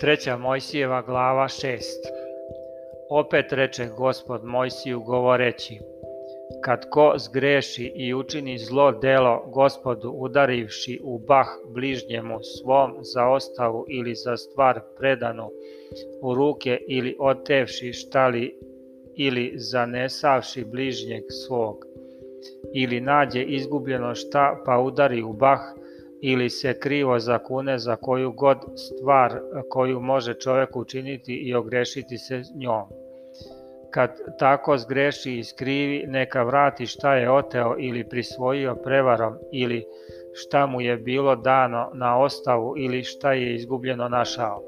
Treća Mojsijeva glava 6 Opet reče gospod Mojsiju govoreći Kad ko zgreši i učini zlo delo gospodu udarivši u bah bližnjemu svom za ostavu ili za stvar predanu u ruke ili otevši štali ili zanesavši bližnjeg svog ili nađe izgubljeno šta pa udari u bah ili se krivo zakune za koju god stvar koju može čovek učiniti i ogrešiti se njom. Kad tako zgreši i skrivi, neka vrati šta je oteo ili prisvojio prevarom ili šta mu je bilo dano na ostavu ili šta je izgubljeno našao.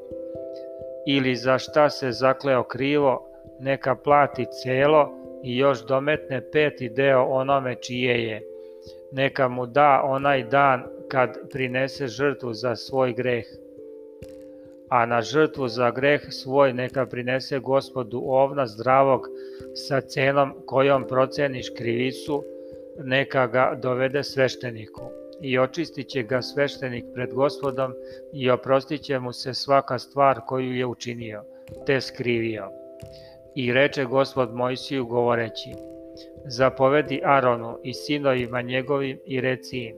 Ili za šta se zakleo krivo, neka plati celo i još dometne peti deo onome čije je. Neka mu da onaj dan kad prinese žrtvu za svoj greh. A na žrtvu za greh svoj neka prinese gospodu ovna zdravog sa cenom kojom proceniš krivicu, neka ga dovede svešteniku. I očistit će ga sveštenik pred gospodom i oprostit će mu se svaka stvar koju je učinio, te skrivio. I reče gospod Mojsiju govoreći, zapovedi Aronu i sinovima njegovim i reci im,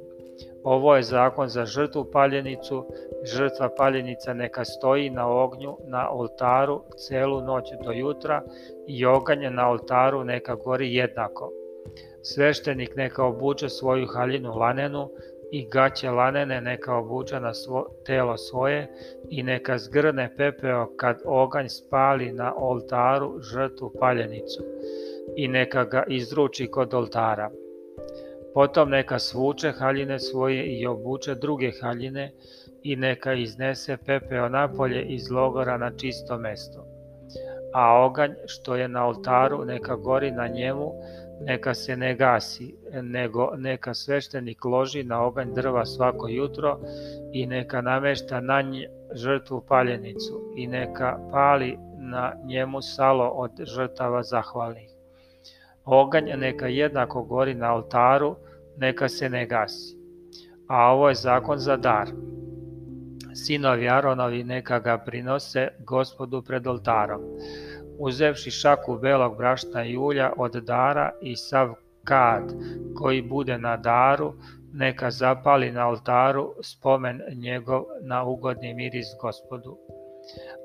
Ovo je zakon za žrtvu paljenicu, žrtva paljenica neka stoji na ognju na oltaru celu noć do jutra i oganje na oltaru neka gori jednako. Sveštenik neka obuče svoju haljinu lanenu i gaće lanene neka obuče na svo, telo svoje i neka zgrne pepeo kad oganj spali na oltaru žrtvu paljenicu i neka ga izruči kod oltara Potom neka svuče haljine svoje i obuče druge haljine i neka iznese pepeo napolje iz logora na čisto mesto. A oganj što je na oltaru neka gori na njemu, neka se ne gasi, nego neka sveštenik loži na oganj drva svako jutro i neka namešta na nje žrtvu paljenicu i neka pali na njemu salo od žrtava zahvalnih. Oganj neka jednako gori na oltaru, neka se ne gasi. A ovo je zakon za dar. Sinovi Aronovi neka ga prinose gospodu pred oltarom. Uzevši šaku belog brašna i ulja od dara i sav kad koji bude na daru, neka zapali na oltaru spomen njegov na ugodni miris gospodu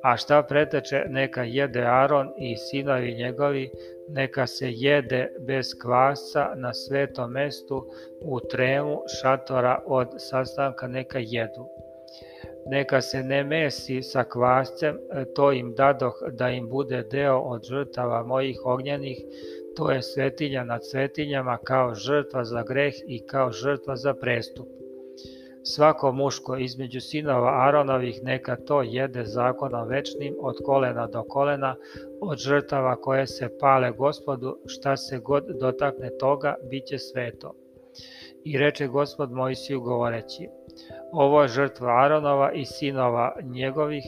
a šta preteče neka jede Aron i sinovi njegovi, neka se jede bez kvasa na svetom mestu u tremu šatora od sastanka neka jedu. Neka se ne mesi sa kvascem, to im dadoh da im bude deo od žrtava mojih ognjenih, to je svetinja nad svetinjama kao žrtva za greh i kao žrtva za prestup Svako muško između sinova Aronovih neka to jede zakonom večnim od kolena do kolena, od žrtava koje se pale gospodu, šta se god dotakne toga, bit će sveto. I reče gospod Mojsiju govoreći, ovo je žrtva Aronova i sinova njegovih,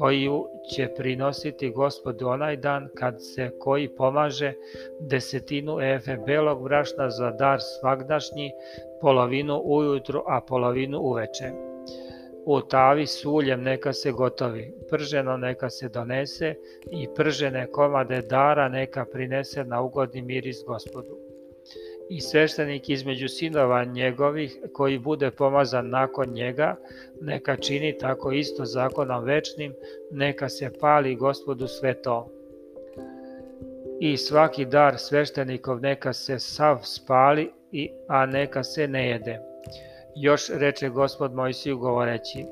koju će prinositi gospodu onaj dan kad se koji pomaže desetinu efe belog brašna za dar svagdašnji, polovinu ujutru, a polovinu uveče. U tavi s uljem neka se gotovi, prženo neka se donese i pržene komade dara neka prinese na ugodni miris gospodu i sveštenik između sinova njegovih koji bude pomazan nakon njega, neka čini tako isto zakonom večnim, neka se pali gospodu sve to. I svaki dar sveštenikov neka se sav spali, i, a neka se ne jede. Još reče gospod Mojsiju govoreći,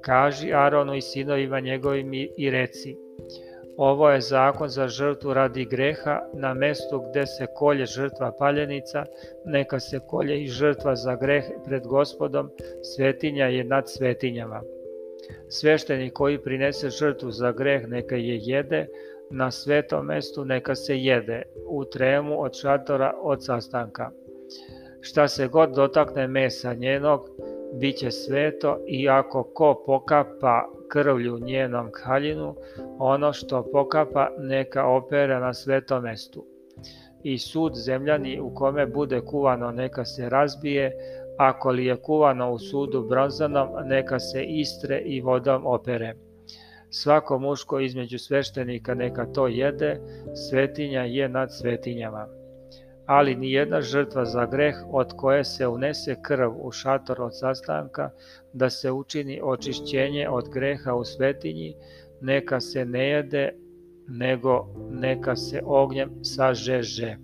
kaži Aronu i sinovima njegovim i reci, Ovo je zakon za žrtvu radi greha, na mestu gde se kolje žrtva paljenica, neka se kolje i žrtva za greh pred gospodom, svetinja je nad svetinjama. Svešteni koji prinese žrtvu za greh neka je jede, na svetom mestu neka se jede, u tremu od šatora od sastanka. Šta se god dotakne mesa njenog, biće sveto i ako ko pokapa krvlju njenom haljinu, ono što pokapa neka opere na svetom mestu. I sud zemljani u kome bude kuvano neka se razbije, ako li je kuvano u sudu bronzanom, neka se istre i vodom opere. Svako muško između sveštenika neka to jede, svetinja je nad svetinjama. Ali ni jedna žrtva za greh od koje se unese krv u šator od sastanka, da se učini očišćenje od greha u svetinji, neka se ne jede, nego neka se ognjem sažeže.